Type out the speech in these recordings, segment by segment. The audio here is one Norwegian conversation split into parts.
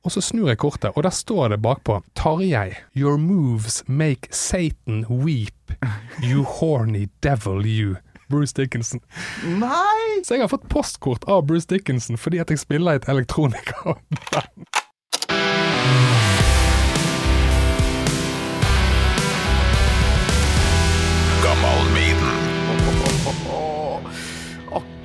Og så snur jeg kortet, og der står det bakpå Tarjei, your moves make Satan weep. You horny devil, you. Bruce Dickinson. Nei! Så jeg har fått postkort av Bruce Dickinson fordi at jeg spiller et elektronikaband.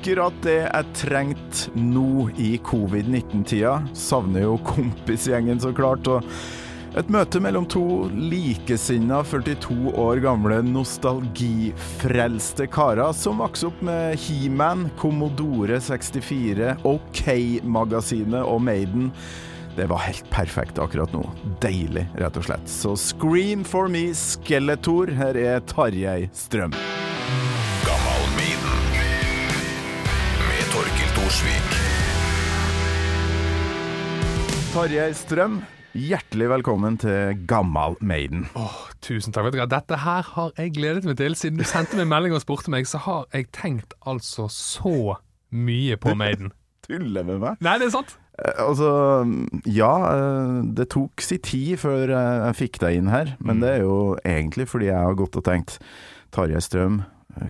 Akkurat det jeg trengte nå i covid-19-tida. Savner jo kompisgjengen, så klart. og et møte mellom to likesinna 42 år gamle nostalgifrelste karer som vokste opp med He-Man, Commodore 64, OK-magasinet og Maiden. Det var helt perfekt akkurat nå. Deilig, rett og slett. Så scream for me, Skeletor. Her er Tarjei Strøm. Gammal Tarjei Strøm, hjertelig velkommen til Gammal Maiden. Åh, tusen takk. Vet du hva, Dette her har jeg gledet meg til. Siden du sendte meg melding og spurte meg, så har jeg tenkt altså så mye på Maiden. Tuller med meg? Nei, det er sant. Eh, Altså, ja, eh, det tok si tid før eh, jeg fikk deg inn her, men det er jo egentlig fordi jeg har gått og tenkt Tarjei Strøm,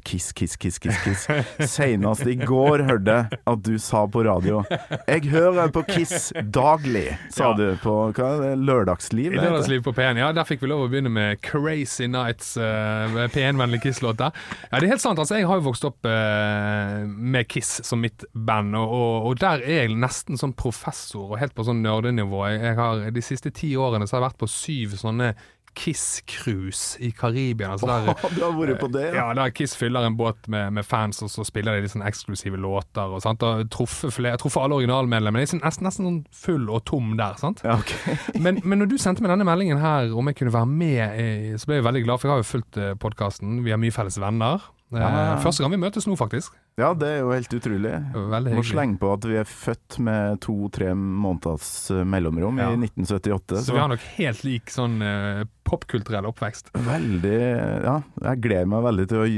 kiss, kiss, kiss, kiss, kiss. Senest i går hørte jeg at du sa på radio 'Jeg hører på Kiss daglig', sa Ja. du på hva er det, Lørdagsliv? I? Lørdagsliv på P1, ja. Der fikk vi lov å begynne med Crazy Nights, uh, P1-vennlig Kiss-låter. Ja, det er helt sant. altså Jeg har jo vokst opp uh, med Kiss som mitt band, og, og, og der er jeg nesten sånn professor og helt på sånn nerdenivå. Jeg, jeg har De siste ti årene så har jeg vært på syv sånne Kiss-cruise i Karibia. Altså der, oh, du har vært på det, ja. ja, der Kiss fyller en båt med, med fans, og så spiller de litt sånn eksklusive låter. Og, sant? og truffet flere, truffet alle originalmedlemmene. Jeg er sånn- nesten, nesten sånn full og tom der. sant? Ja, okay. Men, men når du sendte meg denne meldingen her om jeg kunne være med, eh, så ble jeg veldig glad, for jeg har jo fulgt podkasten. Vi har mye felles venner. Eh, Ja. Første gang vi møtes nå, faktisk. Ja, det er jo helt utrolig. Veldig Må slenge på at vi er født med to-tre måneders eh, mellomrom Ja. i 1978. Så vi har nok helt lik sånn uh, popkulturell oppvekst. Veldig Ja, jeg gleder meg veldig til å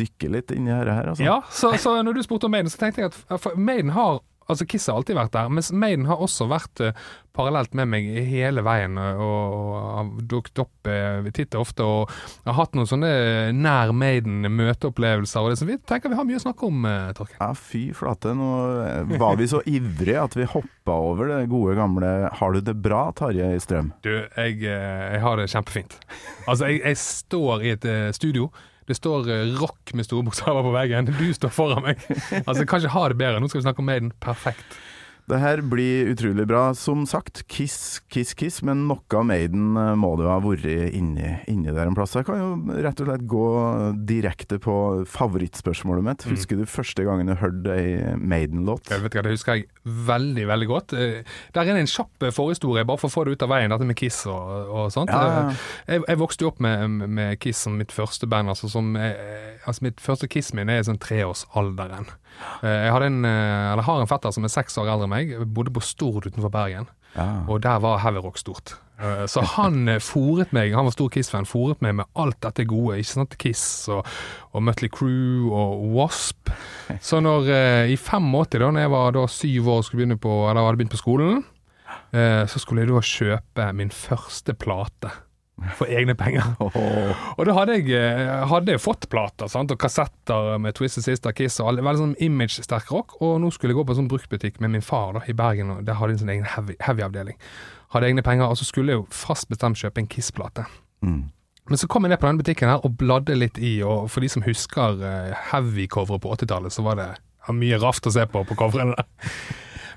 dykke litt inn i dette her, altså. Ja, så, så når du spurte om Maiden, så tenkte jeg at Maiden har Altså Kiss har alltid vært der, mens Maiden har også vært uh, parallelt med meg hele veien eh, og, og har dukket opp uh, titt og ofte. Og har hatt noen sånne nær Maiden-møteopplevelser. Og det, som vi tenker vi har mye å snakke om, uh, Torkel. Ja, fy flate. Nå eh, var vi så ivrige at vi hoppa over det gode gamle 'Har du det bra', Tarjei Strøm? Du, jeg, eh, jeg har det kjempefint. Altså, jeg, jeg står i et eh, studio. Det står eh, rock med store bokstaver på veggen. Du står foran meg. Altså, kan ikke ha det bedre. Nå skal vi snakke om Maiden. Perfekt. Det her blir utrolig bra. Som sagt, Kiss, Kiss, Kiss, men noe av Maiden eh, må det jo ha vært inni, inni der en plass. Jeg kan jo rett og slett gå direkte på favorittspørsmålet mitt. Mm. Husker du første gangen du hørte ei Maiden-låt? Jeg vet ikke, Det husker jeg veldig veldig godt. Eh, Der er det en kjapp eh, forhistorie, bare for å få det ut av veien, dette med Kiss og, og sånt. Ja, Jeg, jeg vokste jo opp med, med Kiss som mitt første band. Altså, som, altså Mitt første Kiss-min er i sånn treårsalderen. Eh, Jeg en, eh, eller har en fetter som er seks år eldre enn meg. Jeg bodde på Stord utenfor Bergen. Ja. Og der var heavy rock stort. Eh, Så han fòret meg, han var stor Kiss-fan, fòret meg med alt dette gode. Ikke sant? Kiss og, og Mutley Crew og Wasp. Så når eh, i 85, da når jeg var da syv år og skulle begynne på, eller hadde begynt på skolen, eh, så skulle jeg da kjøpe min første plate. For egne penger. Og da hadde jeg, eh, hadde jeg fått plater sant? og kassetter med Twisted Sister, Kiss og alle, veldig sånn image-sterk rock. Og nå skulle jeg gå på en sånn bruktbutikk med min far da, i Bergen, og der hadde de en sånn egen heavy- heavy-avdeling. hadde egne penger, og så skulle jeg jo fast bestemt kjøpe en Kiss-plate. Mm. Men så kom jeg ned på denne butikken her og bladde litt i, og for de som husker eh, heavy-coveret på 80-tallet, så var det mye raft å se på på coverene.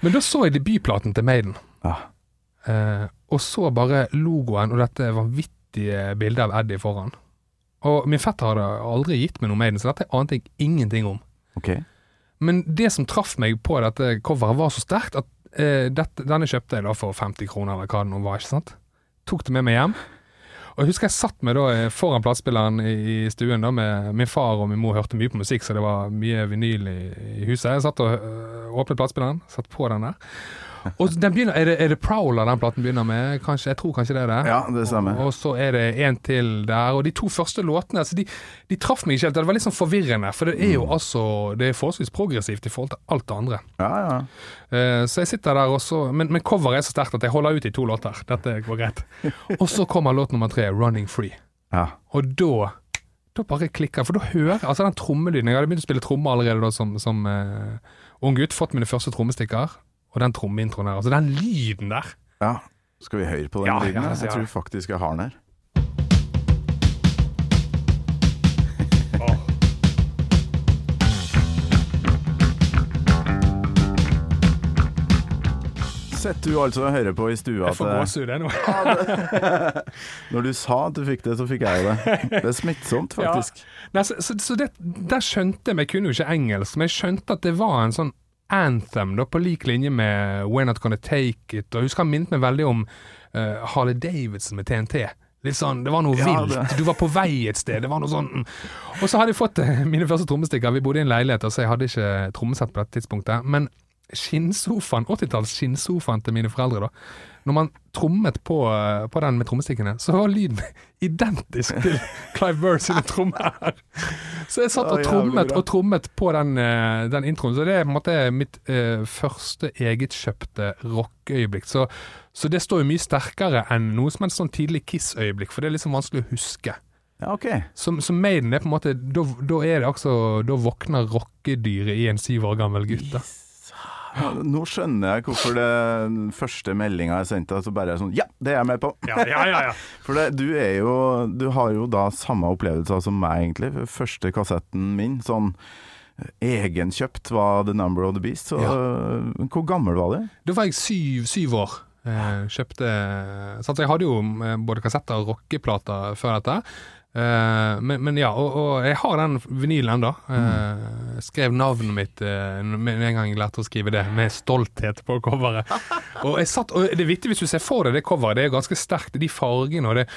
Men da så jeg debutplaten til Maiden. Ah. Eh, og så bare logoen og dette vanvittige bildet av Eddie foran. Og min fetter hadde aldri gitt meg noe Maiden, så dette ante jeg ingenting om. Okay. Men det som traff meg på dette coveret var så sterkt at eh, dette, denne kjøpte jeg da for 50 kroner, eller hva det nå var, ikke sant? Tok det med meg hjem. Og jeg husker jeg satt meg da eh, foran platespilleren i, i stuen da med min far og min mor hørte mye på musikk, så det var mye vinyl i, i huset. Jeg satt og øh, åpnet platespilleren, satt på den der. Og den begynner, er, det, er det Prowler den platen begynner med? Kanskje, jeg tror kanskje det er det. Ja, det stemmer. Og, og så er det en til der. Og de to første låtene altså de, de traff meg ikke helt. Det var litt sånn forvirrende. For det er jo altså Det er forholdsvis progressivt i forhold til alt det andre. Ja, ja. Uh, så jeg sitter der også Men, men coveret er så sterkt at jeg holder ut i to låter. Dette går greit. Og så kommer låt nummer tre, 'Running Free'. ja. Og da da bare klikker For da hører Altså den trommelyden Jeg hadde begynt å spille tromme allerede da som, som uh, ung gutt. Fått mine første trommestikker. Og den trommeintroen her. Altså den lyden der. ja. Skal vi høre på den Ja, lyden? ja, ja. Jeg tror faktisk jeg har den her. Sitter du altså og hører på i stua Jeg får gåsehud jeg nå. Når du sa at du fikk det, så fikk jeg det. Det er smittsomt, faktisk. Nei, så så, så det, der skjønte jeg Men jeg kunne jo ikke engelsk, men jeg skjønte at det var en sånn anthem da, på lik linje med We're Not Gonna Take It. Og jeg husker han minnet meg veldig om uh, Harley Davidson med TNT. Litt sånn, Det var noe Ja, vilt. Du var på vei et sted. Det var noe sånn. Og så hadde jeg fått eh, mine første trommestikker. Vi bodde i en leilighet, så jeg hadde ikke trommesett på dette tidspunktet. Men skinnsofaen, 80-talls skinnsofaen til mine foreldre, da. Når man trommet på, eh, på den med trommestikkene, så var lyden identisk til Clive Burr sine trommer. Så jeg satt og trommet og trommet på den, eh, den introen. Så det er på en måte mitt eh, første egetkjøpte rockeøyeblikk. Så, så det står jo mye sterkere enn noe som er et sånn tidlig Kiss-øyeblikk, for det er liksom vanskelig å huske. Ja, ok. Så, så Maiden er på en måte Da, da er det altså Da våkner rockedyret i en syv år gammel gutt. da. Ja, Nå skjønner jeg hvorfor det første meldinga jeg sendte, så bare er sånn Ja, det er jeg med på! Ja, ja, ja, ja. For det, du er jo Du har jo da samme opplevelser som meg, egentlig. Første kassetten min, sånn egenkjøpt, var The Number of the Beast. Så hvor gammel var du? Da var jeg syv, syv år. Eh, kjøpte så Jeg hadde jo eh, både kassetter og rockeplater før dette. Eh, men, men ja, og, og jeg har den vinylen ennå. Uh, skrev navnet mitt uh, med en gang jeg lærte å skrive det, med stolthet på coveret. og, jeg satt, og det er viktig hvis du ser for deg det coveret, det er ganske sterkt, de fargene og det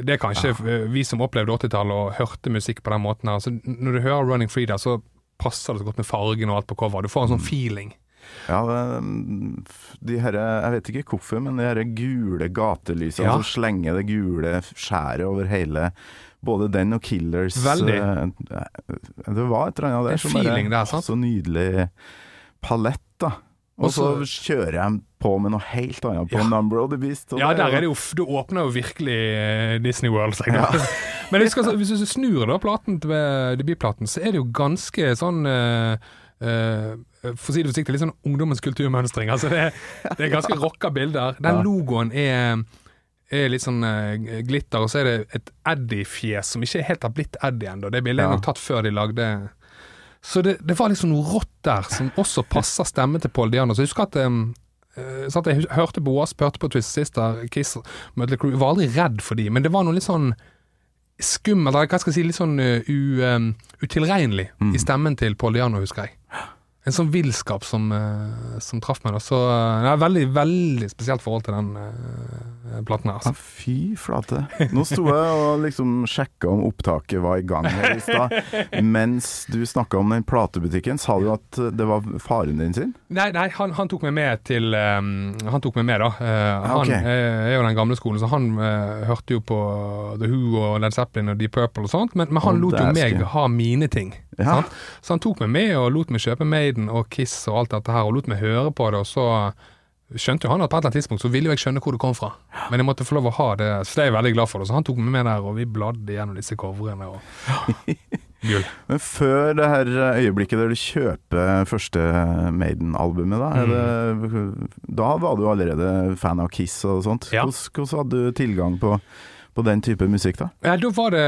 det er kanskje ja. vi som opplevde 80-tallet og hørte musikk på den måten her. Altså, når du hører 'Running Free' der, så passer det så godt med fargen og alt på coveret. Du får en sånn feeling. Ja, de herre Jeg vet ikke hvorfor, men de herre gule gatelysene Ja. som slenger det gule skjæret over hele både den og Killers Veldig. eh, Det var et eller annet der En som bare det er sant? Så nydelig palett, da. Og så kjører jeg på med noe helt annet på Ja. Number of the Beast. Ja, der er det jo Du åpner jo virkelig eh, Disney World. Så jeg kan- Men skal, hvis du snur da platen til eh, debutplaten, så er det jo ganske sånn uh, eh, For å si det forsiktig, litt sånn ungdommens kulturmønstring. Altså det, det er ganske rocka bilder. Den logoen er er litt sånn eh, glitter, og så er det et Eddie-fjes som ikke helt har blitt Eddie ennå. Det bildet er nok tatt før de lagde Så det, det var liksom noe rått der, som også passer stemmen til Paul Diano. Så jeg husker at um, eh, at Jeg hørte på Wasp, hørte på Twist Sister, Kiss, Mötley Crew. Var aldri redd for dem men det var noe litt sånn skummelt, eller hva skal jeg si, litt sånn eh, u, um, utilregnelig Mm. i stemmen til Paul Diano, husker jeg. En sånn villskap som, eh, som traff meg. Da. Så det er veldig, veldig spesielt forhold til den uh, platen her. Ja, Altså. fy flate. Nå sto jeg og liksom sjekka om opptaket var i gang her i stad. Mens du snakka om den platebutikken, sa du at det var faren din sin? Nei, nei han, han tok meg med til um, Han tok meg med, da. Uh, han ok. eh, er jo den gamle skolen, så han uh, hørte jo på The Who og Led Zeppelin og Deep Purple og sånt, men, men han lot jo meg ha mine ting. Ja. Sant? Så han tok meg med og lot meg kjøpe Maiden og Kiss og alt dette her, og lot meg høre på det, og så skjønte jo han at på et eller annet tidspunkt så ville jo jeg skjønne hvor det kom fra. Men jeg måtte få lov å ha det, så det er jeg veldig glad for. Det. Så han tok meg med der, og vi bladde gjennom disse coverene. Og gull. Men før det her øyeblikket der du kjøper første Maiden-albumet, da, mm. da var du allerede fan av Kiss og sånt. Ja. Hvordan hadde du tilgang på, på den type musikk da? Ja, da var det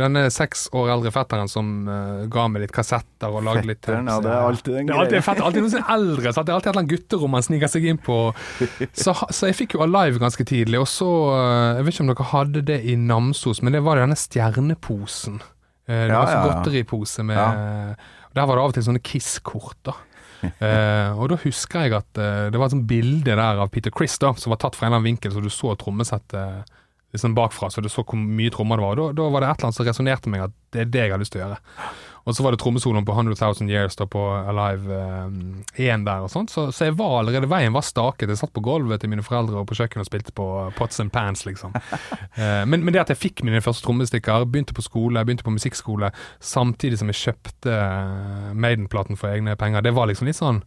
denne seks år eldre fetteren som uh, ga meg litt kassetter og lagde litt Fetteren, ja, det er alltid en Det er alltid, alltid noen som er eldre, så det er alltid et eller annet gutterom man sniker seg inn på. Så, så jeg fikk jo Alive ganske tidlig, og så eh, Jeg vet ikke om dere hadde det i Namsos, men det var denne stjerneposen. Eh, Det Ja, var sånn ja, ja. godteripose med Der var det av og til sånne Kiss-kort, da. uh, og da husker jeg at uh, det var et sånt bilde der av Peter Chris da, som var tatt fra en eller annen vinkel, så du så trommesettet liksom bakfra, så du så hvor mye trommer det var. Da, da var det et eller annet som resonnerte meg at det er det jeg har lyst til å gjøre. Og så var det trommesoloen på 100 000 Years da på Alive 1 der og sånt, så, så jeg var allerede Veien var staket. Jeg satt på gulvet til mine foreldre og på kjøkkenet og spilte på Pots and Pans, liksom. uh, men, men det at jeg fikk mine første trommestikker, begynte på skole, begynte på musikkskole, samtidig som jeg kjøpte eh, Maiden-platen for egne penger, det var liksom litt sånn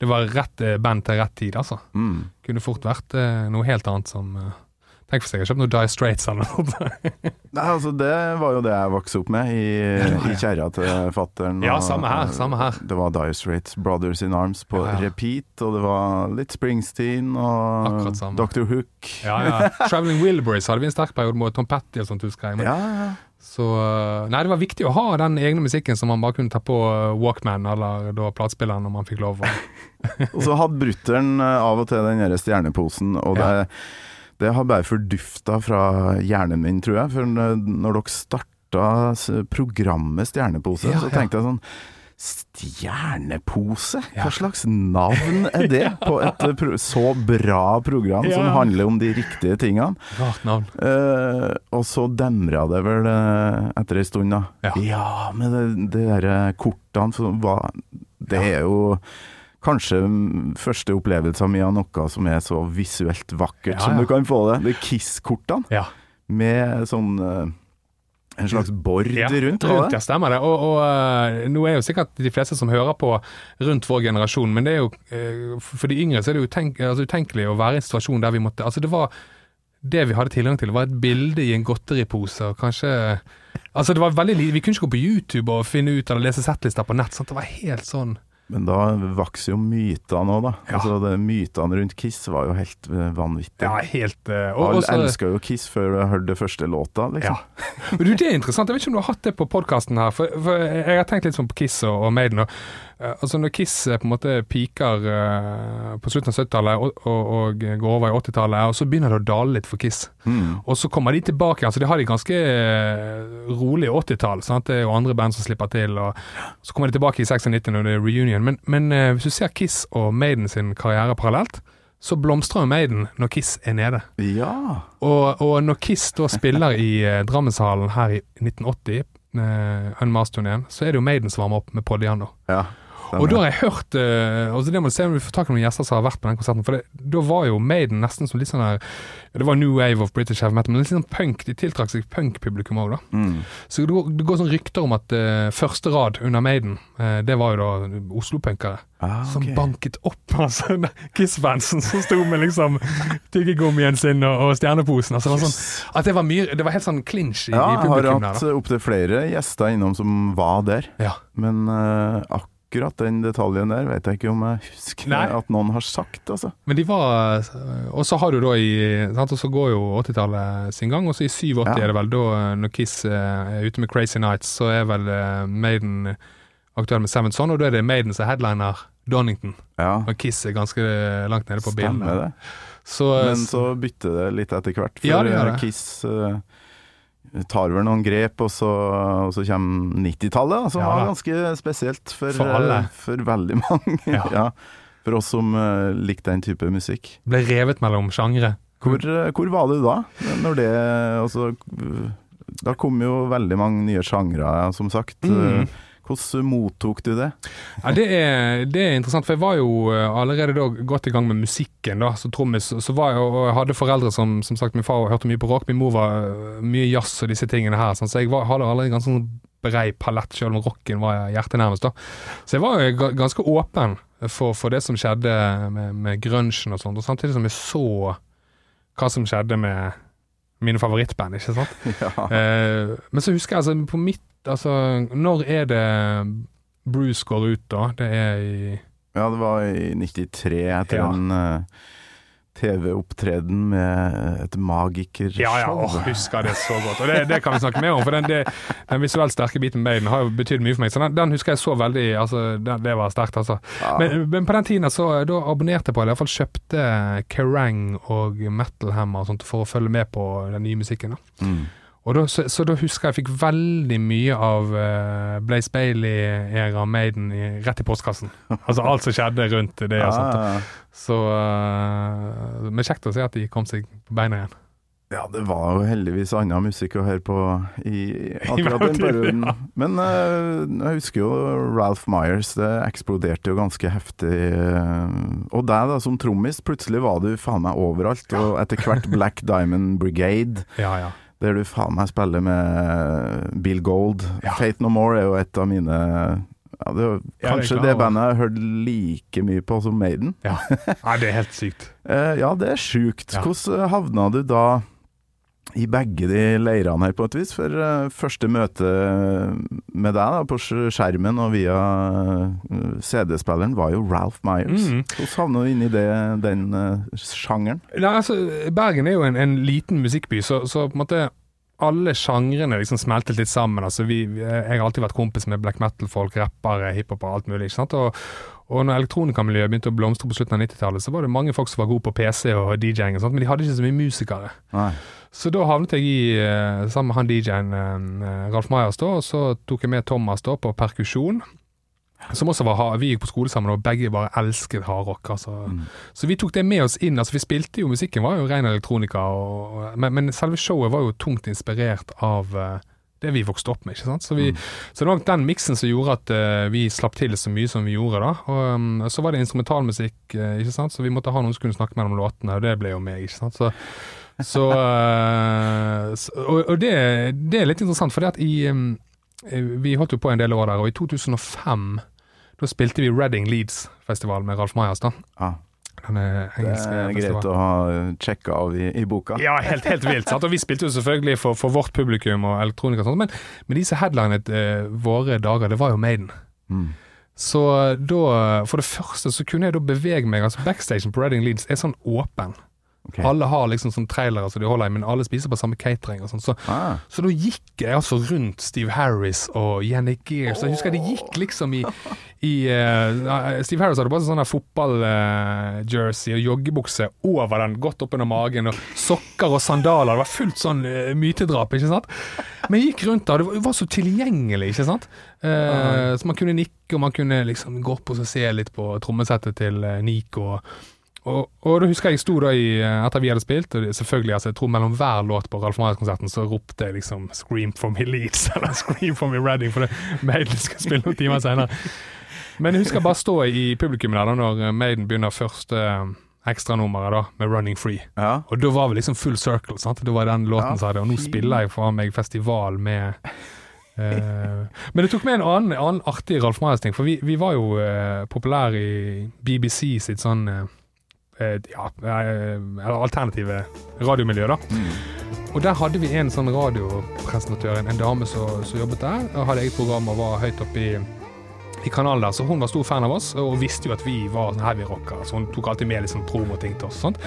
Det var rett eh, band til rett tid, altså. Mm. Kunne fort vært uh, noe helt annet som eh, Tenk hvis jeg hadde kjøpt noe Die Straits eller noe. Nei, altså Det var jo det jeg vokste opp med i, i kjerra til fattern. Ja, samme her, samme her. Det var Die Straits, Brothers in Arms på Ja, ja. repeat, og det var litt Springsteen og. Dr. Hook. Ja, ja. Traveling Wilburys hadde vi en sterk periode med Tom Petty og sånt, husker jeg. Men, Ja, ja. Så eh, Nei, det var viktig å ha den egne musikken som man bare kunne ta på eh, Walkman eller da platespilleren når man fikk lov. Og, så hadde brutter'n eh, av og til den derre stjerneposen, og det, det har bare fordufta fra hjernen min, tror jeg. For når dere starta programmet Stjernepose, Ja, så tenkte jeg sånn Stjernepose? Hva slags navn er det på et eh, så bra program som handler om de riktige tingene? rart navn. Eh, og så demra det vel eh, etter ei stund, da. Ja. men det, det derre kortene som var Det er jo kanskje første opplevelsen min av noe som er så visuelt vakkert Ja, som du kan få det. Det er Kiss-kortene Ja. med sånn eh, En slags bord Ja, rundt, rundt ja, stemmer det. Og, og uh, nå er jo sikkert de fleste som hører på rundt vår generasjon, men det er jo uh, for de yngre så er det jo utenk, altså, utenkelig å være i en situasjon der vi måtte Altså, det var det vi hadde tilgang til, var et bilde i en godteripose, og kanskje Altså, det var veldig Vi kunne ikke gå på YouTube og finne ut eller lese settlister på nett. Sant? Det var helt sånn Men da vokser jo mytene òg, da. Ja. Altså, mytene rundt Kiss var jo helt eh, vanvittige. Ja, helt uh, Alle elska jo Kiss før du hørte det første låta, liksom. Ja. Men du, det er interessant. Jeg vet ikke om du har hatt det på podkasten her. For, for jeg har tenkt litt sånn på Kiss og, og Maiden. Og, altså Når Kiss eh, på en måte piker eh, på slutten av 70-tallet og, og, og går over i 80-tallet, og så begynner det å dale litt for Kiss. Mm. Og så kommer de tilbake. altså De har de ganske eh, rolig 80-tall. sant? Det er jo andre band som slipper til. og Så kommer de tilbake i 96 når det er reunion. Men, men eh, hvis du ser Kiss og Maiden sin karriere parallelt, så blomstrer jo Maiden når Kiss er nede. Ja. Og, og når Kiss da spiller i eh, Drammenshallen her i 1980, uh, Unmasked-turneen, så er det jo Maiden som varmer opp med Podiano. ja. Og da har jeg hørt uh, altså Det må du se om du får tak i noen gjester som har vært på den konserten. For det, da var jo Maiden nesten som litt sånn her Det var new wave of British heavy metal, men litt sånn punk. De tiltrakk seg punkpublikum òg, da. Mm. Så det går, det går sånn rykter om at uh, første rad under Maiden, uh, det var jo da Oslo-punkere. Ah, Som banket opp altså, Kiss-fansen som sto med liksom tyggegummien sin og, og stjerneposen. Altså, det var sånn, at det var mye Det var helt sånn clinch i, Ja, i jeg har hatt opptil flere gjester innom som var der, Ja. men uh, akkurat den detaljen der vet jeg ikke om jeg husker Nei. at noen har sagt, altså. Men de var Og så har du da i sant, Og så går jo 80-tallet sin gang, og så i 87 Ja. er det vel da, når Kiss eh, er ute med Crazy Nights, så er vel eh, Maiden aktuell med Seven Son, og da er det Maiden som er headliner Donington. Ja, Og Kiss er ganske langt nede på stemmer bildet. det. Så, Men så bytter det litt etter hvert, for Ja, det gjør eh, det. Kiss eh, tar vel noen grep, og så, og så kommer 90-tallet, som Ja, var ganske spesielt for, For eh, for veldig mange. Ja. ja. For oss som uh, likte den type musikk. ble revet mellom sjangre. Hvor, eh, hvor var du da? Når det altså, Da kom jo veldig mange nye sjangre, som sagt. Mm. Eh, Hvordan mottok du det? Ja, det er, det er interessant, for jeg var jo eh, allerede da godt i gang med musikken da, som trommis. Så var jeg, og jeg hadde foreldre som som sagt, min far hørte mye på rock, min mor var eh, mye jazz og disse tingene her. Sånn, så jeg var, hadde allerede ganske sånn brei palett, selv om rocken var hjertenærmest. da. Så jeg var jo ganske åpen for, for det som skjedde med, med grunchen og sånt, og samtidig som jeg så hva som skjedde med mine favorittband, ikke sant. Ja. Eh, men så husker jeg altså på mitt Altså, når er det Bruce går ut, da? Det er i ja, det var i 93, etter Ja. en eh, TV-opptreden med et magikershow. Ja, ja, åh, husker det så godt. Og det, det kan vi snakke mer om, for den, det, den visuelt sterke biten med den har jo betydd mye for meg. Så den, den husker jeg så veldig altså, den, Det var sterkt, altså. Ja. Men, men på den tiden så da abonnerte jeg på eller iallfall kjøpte Kerrang og Metal Hammer og sånt for å følge med på den nye musikken. da. Mm. Og da, så, så da husker jeg jeg fikk veldig mye av uh, Blaze Bailey-era Maiden i, rett i postkassen. Altså alt som skjedde rundt det og sånt. Så uh, Men kjekt å se at de kom seg på beina igjen. Ja, det var jo heldigvis annen musikk å høre på i akkurat den perioden. Men uh, jeg husker jo Ralph Myers, det eksploderte jo ganske heftig. og deg da, som trommis, plutselig var du faen meg overalt. Og etter hvert Black Diamond Brigade, Ja, ja. Der du faen meg spiller med Bill Gold. Ja. Fate No More er jo et av mine ja, det er kanskje det bandet jeg har hørt like mye på som Maiden. ja. Nei, det er helt sykt. Eh, ja, det er sjukt. Hvordan havna du da i begge de leirene her, på et vis? For uh, første møte med deg da, på skjermen og via uh, CD-spilleren var jo Ralph Myers. Mm. Hvordan havna du inn i det, den uh, sjangeren? Nei, altså, Bergen er jo en, en liten musikkby, så, så på en måte alle sjangrene liksom smeltet litt sammen. Altså, vi, vi- jeg har alltid vært kompis med black metal-folk, rappere, hiphop og alt mulig. ikke sant? Og, og når elektronikamiljøet begynte å blomstre på slutten av 90-tallet, så var det mange folk som var gode på PC og DJ-ing, og sånt, men de hadde ikke så mye musikere. Nei. Så da havnet jeg i, eh, sammen med han DJ-en eh, Ralf Meyers, da, og så tok jeg med Thomas da på perkusjon. Som også var, Vi gikk på skole sammen, og begge bare elsket hardrock. Altså. Så vi tok det med oss inn. altså Vi spilte jo musikken, var jo ren elektronika, og, men, men selve showet var jo tungt inspirert av eh, det vi vokste opp med. ikke sant? Så, vi, så det var nok den miksen som gjorde at uh, vi slapp til så mye som vi gjorde. da. Og um, Så var det instrumentalmusikk, uh, ikke sant? så vi måtte ha noen som kunne snakke mellom låtene, og det ble jo meg. ikke sant? Så, så, uh, så Og, og det, det er litt interessant, for um, Vi holdt jo på en del år der, og i 2005 da spilte vi Reading Leeds-festival med Ralf Majas. da. Denne det er greit å ha sjekka av i, i boka. Ja, helt, helt vilt. Og vi spilte jo selvfølgelig for, for vårt publikum og elektronika og sånt, men, men disse headlinene eh, våre dager, det var jo Maiden. Mm. Så da, for det første så kunne jeg da bevege meg, altså backstagen på Reading Leeds er sånn åpen. Ok. Alle har liksom sånn trailere som de holder i, men alle spiser på samme catering og sånn. Så, Ah, så da gikk jeg altså rundt Steve Harris og Jenny Gears. Oh. jeg husker det gikk liksom i, i uh, Steve Harris hadde bare sånn fotballjersey og joggebukse over den, godt oppunder magen, og sokker og sandaler. Det var fullt sånn uh, mytedrap, ikke sant. Men jeg gikk rundt der, det var, det var så tilgjengelig, ikke sant. Uh, så man kunne nikke, og man kunne liksom gå opp og se litt på trommesettet til eh, Nico. Og, og da husker jeg jeg sto da i, eh, etter vi hadde spilt, og selvfølgelig, altså jeg tror mellom hver låt på Ralf Marius-konserten så ropte jeg liksom 'Scream for me Leeds' eller 'Scream for me Reading', for det Maiden skal spille noen timer senere. Men jeg husker bare stå i publikum der da når eh, Maiden begynner første eh, ekstranummeret da, med 'Running Free'. ja. Og da var vi liksom full circle, sant? Det var den låten Ja, som hadde, og nå spiller jeg for meg festival med uh, Men det tok med en annen, annen artig Ralf Marius-ting, for vi, vi var jo uh, populære i BBC sitt sånn eh, ja, eh, eller alternative radiomiljø, da. Mm. Og der hadde vi en sånn radiopresentatør, en, dame som som jobbet der, og hadde eget program og var høyt oppe i, i kanalen der, så hun var stor fan av oss, og visste jo at vi var sånn heavy rockere, så hun tok alltid med liksom promoting til oss og sånt.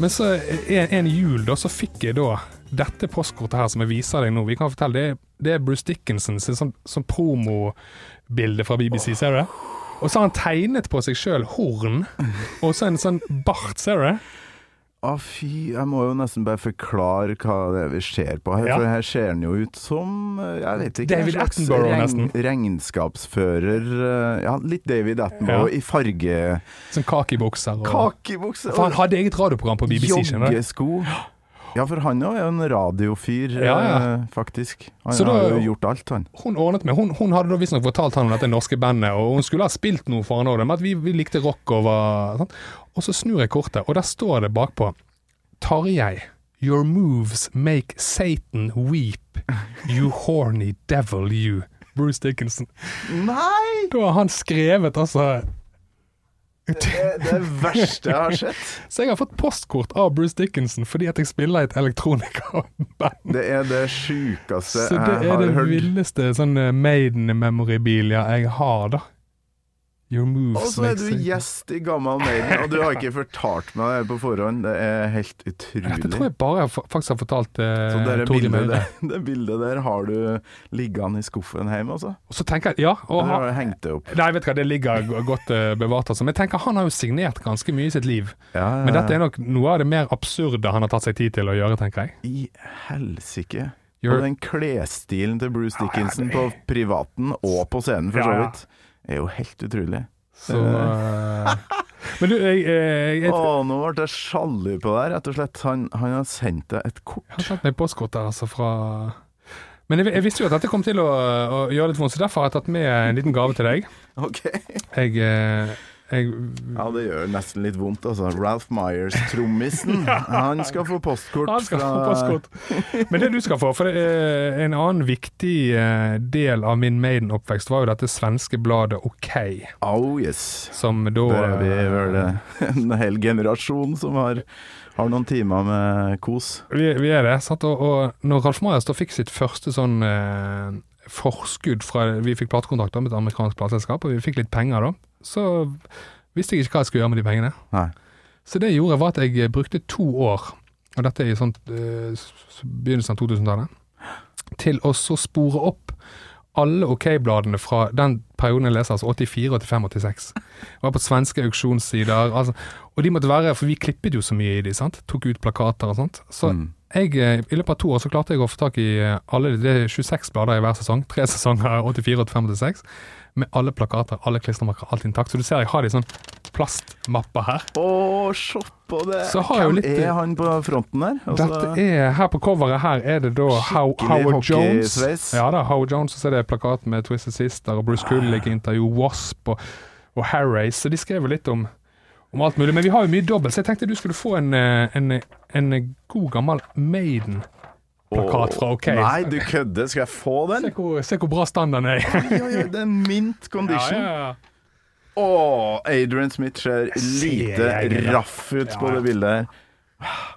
Men så en, en jul da, så fikk jeg da dette postkortet her som jeg viser deg nå. Vi kan fortelle, det det er Bruce Dickinson sin sånn, sånn promobilde fra BBC, ser du det? Og så har han tegnet på seg sjøl horn, og så en sånn bart, ser du det? Å fy, jeg må jo nesten bare forklare hva det er vi ser på her. Ja. For her ser han jo ut som eh, jeg vet ikke, David Attenborough, nesten. regnskapsfører. eh, Ja, litt David Attenborough Ja. i farge... Sånn kakibukser og Kakebukse For han hadde eget radioprogram på BBC, skjønner du. joggesko. Ja, for han er jo en radiofyr, Ja, ja. eh, faktisk. Han Så da- har jo gjort alt, han. Hun ordnet med, hun, hun hadde da visstnok fortalt han om dette norske bandet, og hun skulle ha spilt noe for han òg, men at vi, vi likte rock og var sånn. Og så snur jeg kortet, og der står det bakpå Tarjei, your moves make Satan weep, you horny devil you. Bruce Dickinson. Nei! Da har han skrevet altså Det er det verste jeg har sett. Så jeg har fått postkort av Bruce Dickinson fordi at jeg spiller i et elektronikaband. Det er det sjukeste Så det er det hørt. villeste sånn eh, Maiden-memorabilia jeg har, da. Og så er du gjest i Gammal Maiden, og du har ikke fortalt meg det på forhånd. Det er helt utrolig. Dette tror jeg bare jeg faktisk har fortalt eh, Så det, bildet der, det bildet der har du liggende i skuffen hjemme, altså? Og så tenker jeg, ja og Eller har du hengt det opp? Nei, vet du hva, det ligger godt eh, bevart, altså. Men jeg tenker han har jo signert ganske mye i sitt liv. Ja, ja, Men dette er nok noe av det mer absurde han har tatt seg tid til å gjøre, tenker jeg. I helsike. You're- Og den klesstilen til Bruce Dickinson på privaten og på scenen, for Ja, så ja. vidt, er jo helt utrolig. Så eh, Men du, jeg, jeg, jeg, Å, nå ble jeg sjalu på deg, rett og slett. Han, han har sendt deg et kort. Han har sendt meg postkort der, altså, fra Men jeg, jeg visste jo at dette kom til å, å gjøre litt vondt, så derfor har jeg tatt med en liten gave til deg. Ok. Jeg, eh, jeg Ja, det gjør nesten litt vondt, altså. Ralph Myers, trommisen, han skal få postkort Han skal fra få postkort. Men det du skal få, for det en annen viktig eh, del av min Maiden-oppvekst, var jo dette svenske bladet OK, Oh yes. som da Det er eh, vel eh, en hel generasjon som har, har noen timer med kos. Vi, vi er det. Sant? Og, og når Ralf Marias da fikk sitt første sånn forskudd fra Vi fikk platekontrakt med et amerikansk plateselskap, og vi fikk litt penger da. Så visste jeg ikke hva jeg skulle gjøre med de pengene. Nei. Så det jeg gjorde, var at jeg brukte to år, og dette er i sånt, uh, begynnelsen av 2000-tallet, til å så spore opp alle OK-bladene fra den perioden jeg leser, altså 84, 85, 86. Jeg var på svenske auksjonssider, altså, og de måtte være, for vi klippet jo så mye i de, sant? Tok ut plakater og sånt. Så Mm. Jeg, eh, i løpet av to år så klarte jeg å få tak i eh, alle, er 26 blader i hver sesong, tre sesonger, 84, 85, 86, med alle plakater, alle klistremerker, alt intakt. Så du ser jeg har de sånn plastmapper her. Å, se på det! Så har Hvem litt- er han på fronten der? Altså, Dette er, her på coveret her er det da How, Howard Jones. Ja da, Howard Jones, og så er det plakat med Twisted Sister og Bruce Kulick intervju, Wasp og, og Harrace. Så de skrev litt om, om alt mulig. Men vi har jo mye dobbelt, så jeg tenkte du skulle få en, eh, en, en god gammel Maiden-plakat fra OK. Nei, du kødder. Skal jeg få den? Se hvor, se hvor bra standarden er. Oi, oi, oi, det er mint condition. Ja, ja, ja. Å, Adrian Smith ser lite raff ut på det bildet her.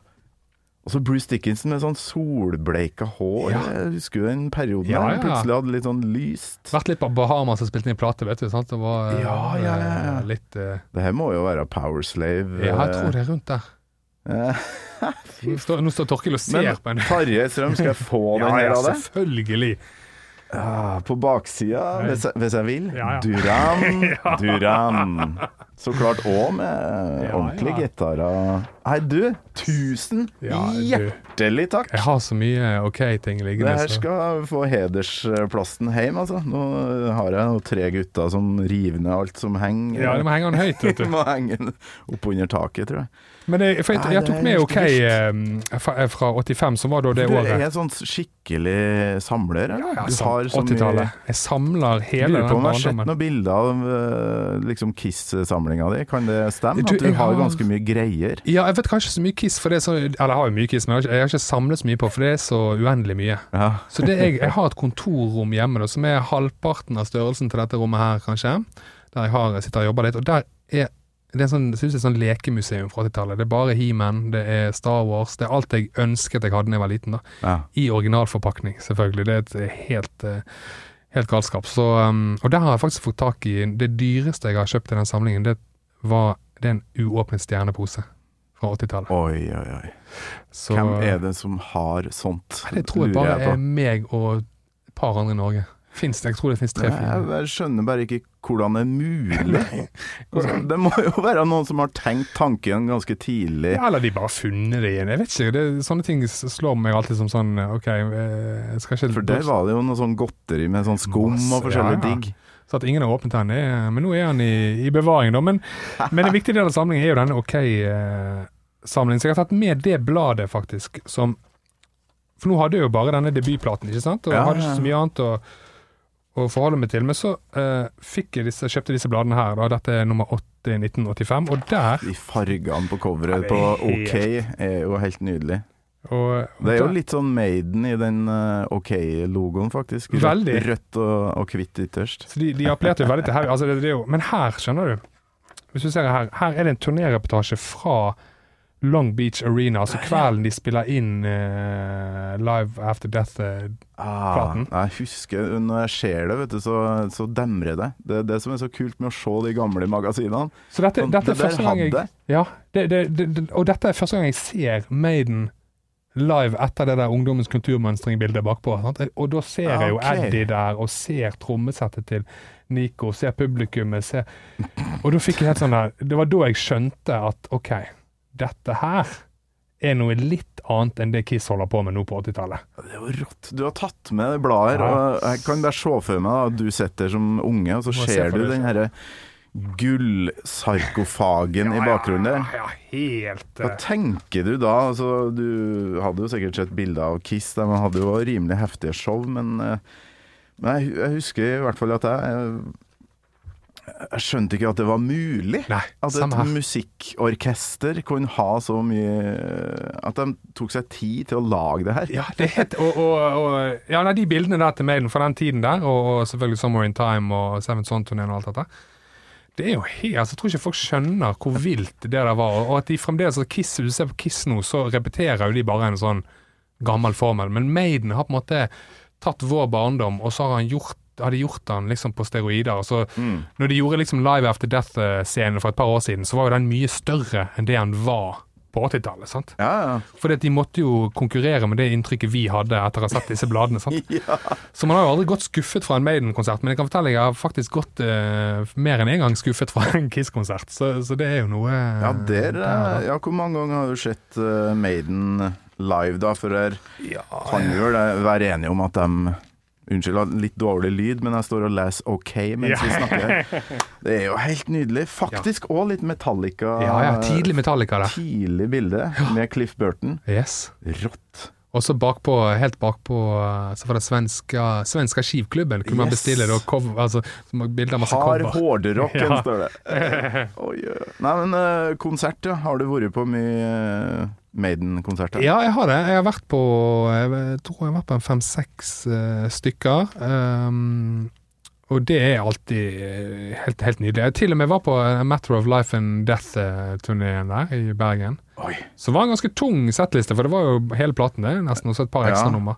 Og så Bruce Dickinson med sånn solbleika hår. Ja. Jeg husker jo den perioden Ja, ja. ja. Plutselig hadde litt sånn lyst. Vært litt på Bahamas og spilt inn plate, vet du. Sant? Det var eh, Ja, ja, ja, eh, litt uh... Det her må jo være Power Slave. Ja, jeg tror det er rundt der. Eh, Nå står, nå står Torkil og ser Men på en Tarjei Strøm, skal jeg få den her av deg? selvfølgelig. Ja, på baksida, hvis, hvis jeg vil. Ja, ja. Duran, Duran. Så klart òg med ordentlige ja. gitarer. Hei, du, tusen hjertelig takk. Jeg har så mye OK-ting Det liggende. her skal få hedersplassen hjem, altså. Nå har jeg noen tre gutter som river ned alt som henger. Ja, de må henge den høyt, vet du. du. må henge den oppunder taket, tror jeg. Men jeg, jeg, jeg tok med OK eh, fra, fra 85, som var da det året. Du er en sånn skikkelig samler, Ja, Ja, du har så mye 80-tallet. Jeg samler hele Lurer på den om jeg har sett noen bilder av eh, liksom Kiss-samlinga di. Kan det stemme? Du, at du har har- ganske mye greier? Ja, jeg vet kanskje så mye Kiss, for det er så Eller jeg har jo mye Kiss, men jeg har ikke, jeg har ikke samlet så mye på, for det er så uendelig mye. Ja. Så det jeg, jeg har et kontorrom hjemme da, som er halvparten av størrelsen til dette rommet her, kanskje. Der jeg har, sitter og jobber litt. Og der er det er sånn, jeg synes det er sånn lekemuseum fra 80-tallet. Det er bare He-Man, det er Star Wars, det er alt jeg ønsket jeg hadde da jeg var liten. da. ja. I originalforpakning, selvfølgelig. Det er et eh, helt, eh, helt galskap. Så, um, og der har jeg faktisk fått tak i Det dyreste jeg har kjøpt i den samlingen, det var det er en uåpnet stjernepose fra 80-tallet. Oi, oi, oi. Så- Hvem er det som har sånt? Det tror jeg bare er meg og et par andre i Norge. Finns det? Jeg tror det finnes tre-fire. jeg skjønner bare ikke hvordan det er mulig. Det må jo være noen som har tenkt tanken ganske tidlig. Ja, eller de bare funnet det igjen. Jeg vet ikke. Det, sånne ting slår meg alltid som sånn OK, eh, jeg skal ikke For der var det jo noe sånn godteri med sånn skum og forskjellig ja, ja. digg. Så at ingen har åpnet den. Men nå er han i, i bevaring, da. Men, men en viktig del av samlingen er jo denne OK-samlingen. så jeg har tatt med det bladet, faktisk, som For nå hadde jeg jo bare denne debutplaten, ikke sant? Og Ja, hadde ikke så mye annet å, å forholde meg til. Men så uh, fikk jeg disse, kjøpte disse bladene her, da. Dette er nummer 8 i 1985. Og der De fargene på coveret på OK er jo helt nydelig. og, Det er jo litt sånn Maiden i den uh, OK-logoen, faktisk. Rødt, rødt og, og hvitt ytterst. Så de, de appellerte jo veldig til her. Altså det, det er jo, men her, skjønner du Hvis du ser her, her er det en turnéreportasje fra Long Beach Arena, altså kvelden de spiller inn uh, Live After Death. eh, Ah, jeg husker Når jeg ser det, vet du, så, så demrer det. Det er det som er så kult med å se de gamle magasinene. Så dette, Sånn, dette er første der gang jeg ja, det, det, det, det, Og dette er første gang jeg ser Maiden live etter det der ungdommens kulturmønstring-bildet bakpå. Sant? Og da ser Ja, jeg jo ok. Eddie der, og ser trommesettet til Nico, ser publikummet, ser Og da fikk jeg helt sånn der Det var da jeg skjønte at OK, dette her er noe litt annet enn det Kiss holder på med nå på 80-tallet. Det er jo rått. Du har tatt med blader, Ja. og jeg kan bare se for meg at du sitter som unge, og så Må ser du den herre gullsarkofagen i bakgrunnen der. Ja, ja, helt Hva eh, tenker du da? Altså, du hadde jo sikkert sett bilder av Kiss, de hadde jo rimelig heftige show, men, eh, men jeg, jeg husker i hvert fall at jeg jeg skjønte ikke at det var mulig. Nei, At et musikkorkester kunne ha så mye At de tok seg tid til å lage det her. Ja, det het, og, og, og, ja, nei, de bildene der til Maiden fra den tiden der, og, og selvfølgelig Summer in Time og Seven Son-turneen og alt dette, det er jo helt, altså, Jeg tror ikke folk skjønner hvor vilt det der var. Og at de fremdeles altså, Kiss, Hvis du ser på Kiss nå, så repeterer jo de bare en sånn gammel formel. Men Maiden har på en måte tatt vår barndom, og så har han gjort har de gjort den liksom på steroider. og Så Mm. når de gjorde liksom Live After Death-scenen for et par år siden, så var jo den mye større enn det han var på 80-tallet. sant? Ja, ja. Fordi at de måtte jo konkurrere med det inntrykket vi hadde etter å ha sett disse bladene. sant? ja. Så man har jo aldri gått skuffet fra en Maiden-konsert, men jeg kan fortelle jeg har faktisk gått uh, mer enn én gang skuffet fra en Kiss-konsert. Så, så det er jo noe Ja, der, der, ja, hvor mange ganger har du sett uh, Maiden live, da? For her Ja, kan jo vel være enige om at de Unnskyld, litt dårlig lyd, men jeg står og leser OK mens vi snakker. Det er jo helt nydelig. Faktisk òg litt Metallica. ja, ja, tidlig Metallica da. Tidlig bilde med Cliff Burton. Yes. Rått. Og så bakpå, helt bakpå eh, så det svenska, svenska skivklubben. Kunne man Yes. bestille da cover, altså som bilde av masse Hard Har hårderocken, Ja. står det. Oi. Nei, men eh, konsert, ja. Har du vært på mye eh, Maiden-konserter? Ja, jeg har det. Jeg har vært på Jeg tror jeg har vært på fem-seks stykker. Um, og det er alltid eh, helt, helt nydelig. Jeg til og med var på A Matter of Life and Death-turneen der i Bergen. Oi. Så var en ganske tung settliste, for det var jo hele platen, det, nesten, også et par Ja. ekstra nummer.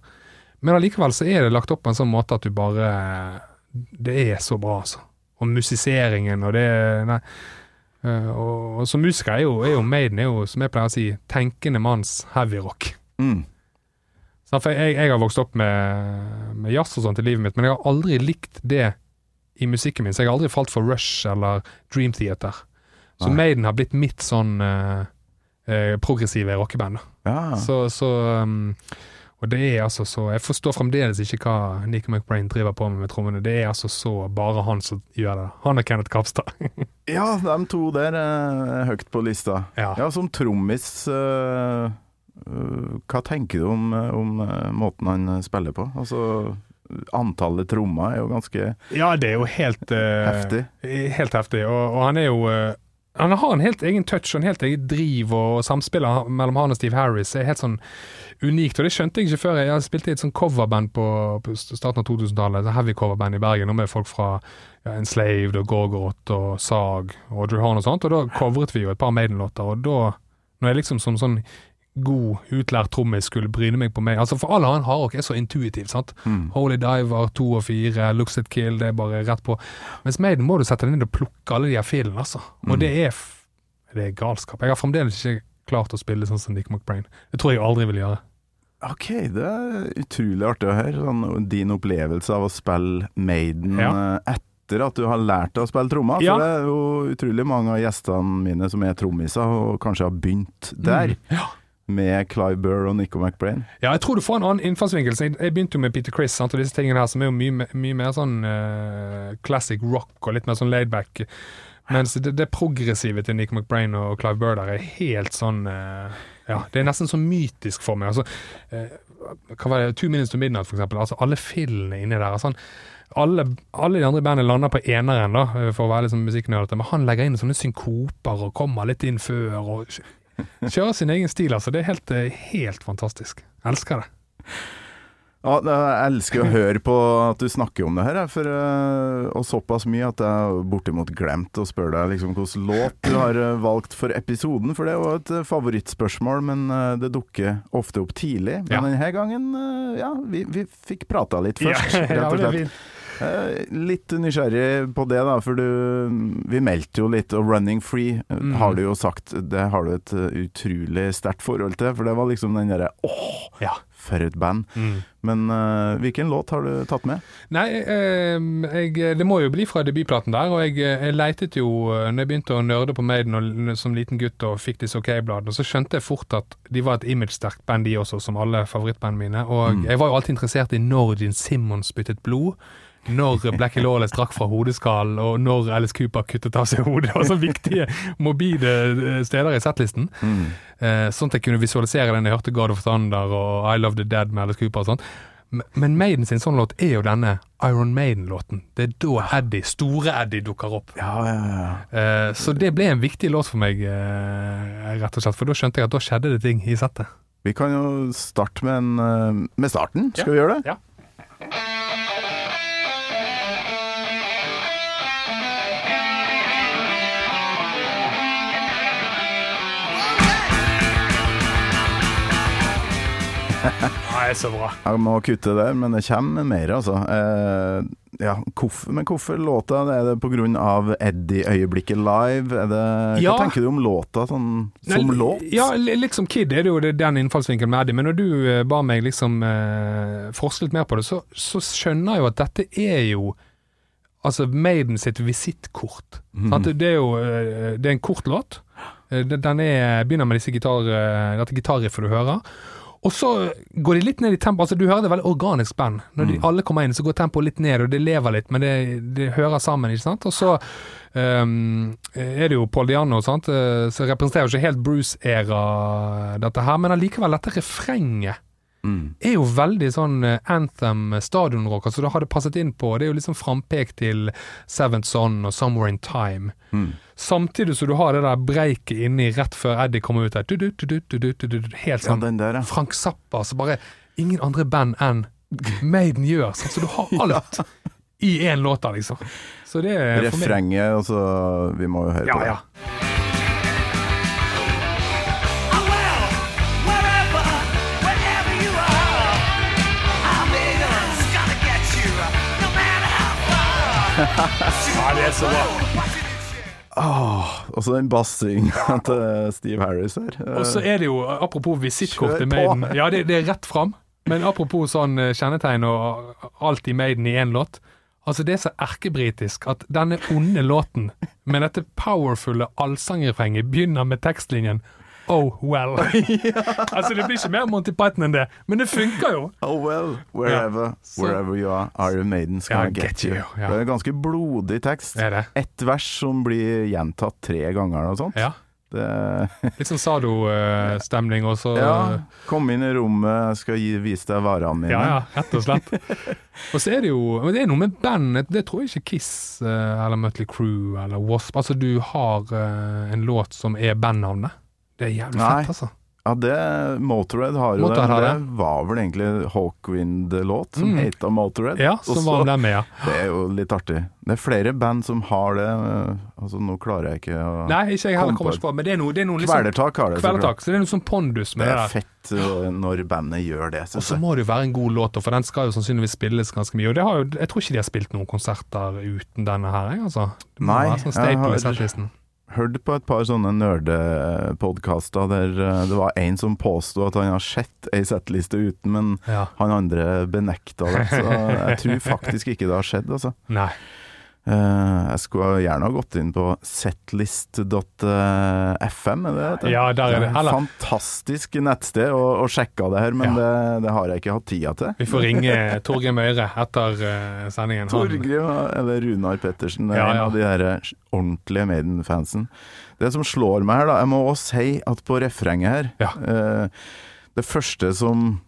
Men allikevel så er det lagt opp på en sånn måte at du bare Det er så bra, altså. Og musiseringen og det Nei. Eh, og, og som musiker er jo, er jo Maiden er jo, som jeg pleier å si, tenkende manns heavyrock. Mm. For jeg, jeg har vokst opp med, med jazz og sånt i livet mitt, men jeg har aldri likt det i musikken min. Så jeg har aldri falt for Rush eller Dream Theater. Så Nei. Maiden har blitt mitt sånn eh, eh, progressive rockeband. Ja. Så, så um, Og det er altså så Jeg forstår fremdeles ikke hva Nico McBrain driver på med med trommene. Det er altså så bare han som gjør det. Han og Kenneth Kapstad. ja, de to der er høyt på lista. ja. Ja, som trommis øh, Hva tenker du om, om øh, måten han spiller på? Altså, antallet trommer er jo ganske ja, det er jo helt uh, heftig. Helt heftig. Og, og han er jo uh, Han har en helt egen touch og en helt egen driv, og samspillet mellom han og Steve Harris er helt sånn unikt. Og det skjønte jeg ikke før. Jeg spilte i et sånn coverband på, på starten av 2000-tallet, heavy coverband i Bergen, og med folk fra ja, Enslaved og Gorgoroth og Sag og Drew Horn og sånt. Og da covret vi jo et par Maiden-låter, og da, når jeg liksom som sånn god, utlært trommis skulle bryne meg på meg Altså For all annen hardrock er så intuitivt, sant. Mm. Holy Diver 2 og 4, Looks It Kill, det er bare rett på. Mens Maiden må du sette deg ned og plukke alle de her filene, altså. Og Mm. det er det er galskap. Jeg har fremdeles ikke klart å spille sånn som Nick McBrain. Det tror jeg aldri vil gjøre. Ok, det er utrolig artig å høre. Sånn, din opplevelse av å spille Maiden Ja. øh, etter at du har lært deg å spille trommer. Ja. For det er jo utrolig mange av gjestene mine som er trommiser, og kanskje har begynt der. Mm. Ja. Med Clive Burr og Nico McBrain. Ja, jeg tror du får en annen innfallsvinkel. Jeg, jeg begynte jo med Peter Criss sant, og disse tingene her, som er jo mye, mye mer sånn uh, classic rock og litt mer sånn laidback. Mens det, det progressive til Nico McBrain og Clive Burr der er helt sånn uh, Ja, det er nesten sånn mytisk for meg. Altså, uh, hva var det, Two Minutes to Midnight, for eksempel. Altså, alle fillene inni der. sånn alle, alle de andre bandene lander på eneren, da, for å være liksom sånn musikknerdete, men han legger inn sånne synkoper og kommer litt inn før. og Kjører sin egen stil, altså. Det er helt, eh, helt fantastisk. Jeg elsker det. Ja, jeg elsker å høre på at du snakker om det her, for, øh, og såpass mye at jeg bortimot glemte å spørre deg liksom, hvilken låt du har øh, valgt for episoden. For det jo et favorittspørsmål, men det dukker ofte opp tidlig. Men Ja. denne gangen, ja, vi, vi fikk prata litt først, Ja, rett og slett. Eh, Litt nysgjerrig på det, da, for du Vi meldte jo litt, og 'Running Free' eh, Mm. har du jo sagt Det har du et eh, utrolig sterkt forhold til, for det var liksom den derre åh, Ja. for et band. Mm. Men uh, hvilken låt har du tatt med? Nei, eh, jeg, det må jo bli fra debutplaten der, og jeg, jeg leitet jo Når jeg begynte å nerde på Maiden og, som liten gutt og fikk disse OK-bladene, så skjønte jeg fort at de var et imagesterkt band, de også, som alle favorittbandene mine. Og Mm. jeg var jo alltid interessert i når Gene Simmons byttet blod. Når Blackie Lawless drakk fra hodeskallen, og når Alice Cooper kuttet av seg hodet. Det var så viktige, morbide eh, steder i settlisten. Mm. Eh, sånn at jeg kunne visualisere den jeg hørte God of Thunder og I Love The Dead med Alice Cooper og sånn. Men Maiden sin sånn låt er jo denne Iron Maiden-låten. Det er da Eddie, store Eddie, dukker opp. Ja, ja, ja. Eh, så det ble en viktig låt for meg, eh, rett og slett. For da skjønte jeg at da skjedde det ting i settet. Vi kan jo starte med, en, med starten. Skal vi gjøre det? Ja. Nei, så bra. Jeg må kutte der, men det kommer mer, altså. Eh, ja, hvorfor, men hvorfor låta? Er det pga. Eddie-øyeblikket live? Det, Ja. Hva tenker du om låta sånn, som Nei, låt? Ja, liksom Kid er det jo den innfallsvinkelen med Eddie. Men når du eh, ba meg liksom eh, forske litt mer på det, så, så skjønner jeg jo at dette er jo Altså Maiden sitt visittkort. Mm. Det er jo eh, Det er en kort låt. Eh, den- er, begynner med disse gitar, dette gitarriffet du hører. Og så går de litt ned i tempo. Altså Du hører det er veldig organisk band. Når de Mm. alle kommer inn, så går tempoet litt ned, og det lever litt, men det, det hører sammen, ikke sant. Og så um, er det jo Paul Diano, sant. eh, Så representerer jo ikke helt Bruce-æra dette her, men allikevel, dette refrenget Mm. er jo veldig sånn eh, anthem stadionrock. Altså det hadde passet inn på. Det er jo liksom frampek til Seventh Son og Somewhere in Time. Mm. Samtidig som du har det der breiket inni rett før Eddie kommer ut der. Du, du, du, du, du, du, du, du, helt sånn ja, der, ja. Frank Zappa, så bare ingen andre band enn Maiden gjør. Sånn, Så du har alt i én låt liksom. Så det er for meg Refrenget, altså Vi må jo høre Ja, på det. ja. Ja, det er så bra. Og så den bassinga til Steve Harris her. Og så er det jo, apropos visittkort til Maiden Ja, det, det er rett fram. Men apropos sånn eh, kjennetegn og alt i Maiden i én låt. Altså Det er så erkebritisk at denne onde låten med dette powerfulle allsangrefrenget begynner med tekstlinjen Oh well. altså Det blir ikke mer Monty Python enn det, men det funker jo. Oh well, wherever, ja. wherever you are, Iron Maiden's Ja, gonna get, get you. ja. Det er en ganske blodig tekst. Det det. Ett vers som blir gjentatt tre ganger og sånt. Ja. Det, Litt sånn Sado-stemning, og så ja, kom inn i rommet, jeg skal gi, vise deg varene mine. Ja, ja, rett og slett. Og så er det jo Det er noe med band Det tror jeg ikke Kiss eh, eller Mutley Crew eller Wasp Altså, du har eh, en låt som er bandnavnet. Det er jævlig Nei. fett, altså. Ja, det Motorhead har jo Motorhead det. Det var vel egentlig Hawkwind-låt som Mm. heter Motorhead. Ja, som Også, var med med, ja. Det er jo litt artig. Det er flere band som har det. øh, Altså, nå klarer jeg ikke å Nei, ikke jeg heller kommer ikke på, men det er noe, det er noe liksom Kvelertak har det. så. Kvelertak. Så det er noe sånn pondus Det med det er fett øh, når bandet gjør det, Og så må det jo være en god låt, for den skal jo sannsynligvis spilles ganske mye. Og det har jo, jeg tror ikke de har spilt noen konserter uten denne her, jeg, altså. Det må Nei, være sånn staple i har- settlisten. Hørte på et par sånne nerdepodkaster der øh, det var en som påsto at han har sett ei settliste uten, men Ja. han andre benekta det. Så jeg tror faktisk ikke det har skjedd, altså. Nei. Eh, jeg skulle gjerne ha gått inn på setlist.fm, er det det? Ja, der er det. et Eller- fantastisk nettsted, og, og sjekka det her, men Ja. det, det har jeg ikke hatt tida til. Vi får ringe Torgrim Møyre etter eh, sendingen. Torgrim, eller Runar Pettersen, er Ja, en ja. av de eh, ordentlige Maiden-fansen. Det som slår meg her, da Jeg må også si at på refrenget her Ja. eh, Det første som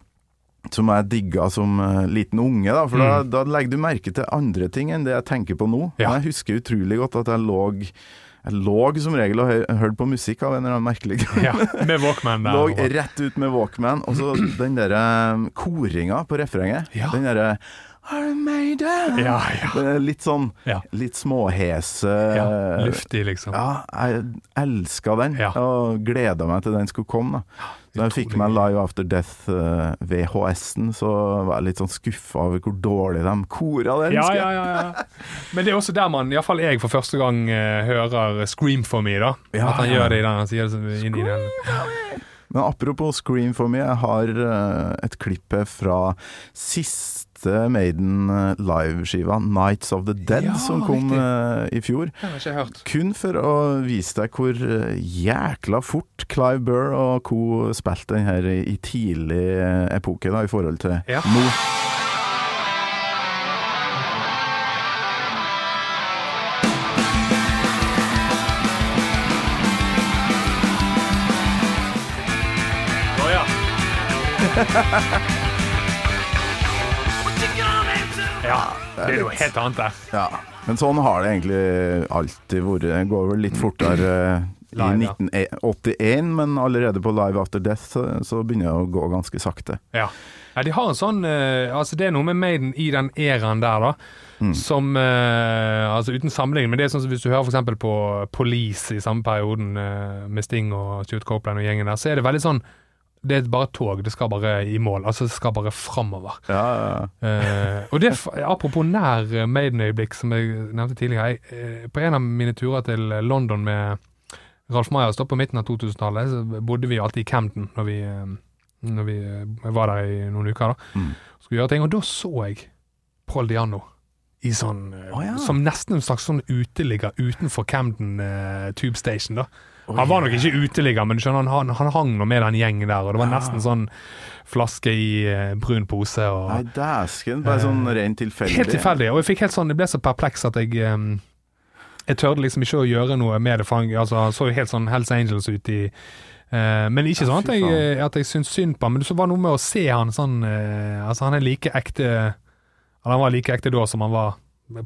som jeg digga som eh, liten unge, da, for da, da legger du merke til andre ting enn det jeg tenker på nå. Mm. Ja. Jeg husker utrolig godt at jeg lå jeg lå som regel og hørte på musikk av en eller annen merkelig grunn. Ja, med Walkman der. Lå rett ut med Walkman, og så den der koringa på refrenget. Ja. Den derre! Ja, ja. Litt sånn litt småhese ja. Luftig, liksom. Ja, jeg elska den, og gleda meg til den skulle komme. da Da jeg fikk meg Live After Death eh, VHS-en, så var jeg litt sånn skuffa over hvor dårlig de kora den. Ja, ja, ja, ja. Men det er også der man, iallfall jeg for første gang uh, hører 'Scream for me', da. Ja, At han gjør det i den. Han sier det inn i den. Men apropos Scream for me, jeg har uh, et klipp fra siste Maiden eh, liveskiva, 'Nights of the Dead', ja, som kom riktig. Eh, i fjor. Kun for å vise deg hvor eh, jækla fort Clive Burr og co. spilte den her i tidlig epoke, da, i forhold til ja. nå. Ha ha ha ha! Ja, det er jo helt annet der. Ja. Men sånn har det egentlig alltid vært. Det går vel litt fortere eh, i 1981, men allerede på Live After Death så, så begynner det å gå ganske sakte. Ja. ja, de har en sånn eh, Altså, det er noe med Maiden i den æraen der, da. Som uh, Altså uten sammenligning, men det er sånn som hvis du hører f.eks. på Police i samme perioden, uh, med Sting og Stuart Copeland og gjengen der, så er det veldig sånn Det er bare tog, det skal bare i mål. Altså, det skal bare framover. Ja, ja, ja. uh, og det, apropos nær Maiden-øyeblikk, som jeg nevnte tidligere. Jeg, eh, på en av mine turer til London med Ralf da på midten av 2000-tallet, så bodde vi alltid i Camden når vi, eh, når vi var der i noen uker. da. Mm. Skulle gjøre ting, og da så jeg Paul Diano. I sånn, oh. Som nesten en slags sånn uteligger utenfor Camden uh, Tube Station. da. Han var nok ikke uteligger, men du skjønner, han, han hang nå med den gjengen der, og det var nesten sånn flaske i uh, brun pose. og... Nei, dæsken. Bare sånn rent tilfeldig. Helt tilfeldig. Og jeg fikk helt sånn, jeg ble så perpleks at jeg um, Jeg tørde liksom ikke å gjøre noe med det. For han, altså, han så jo helt sånn Hells Angels ut i Uh, Men ikke sånn at jeg, eh, at jeg syntes synd på ham, men det var noe med å se han sånn uh, Altså, han er like ekte eller Han var like ekte da som han var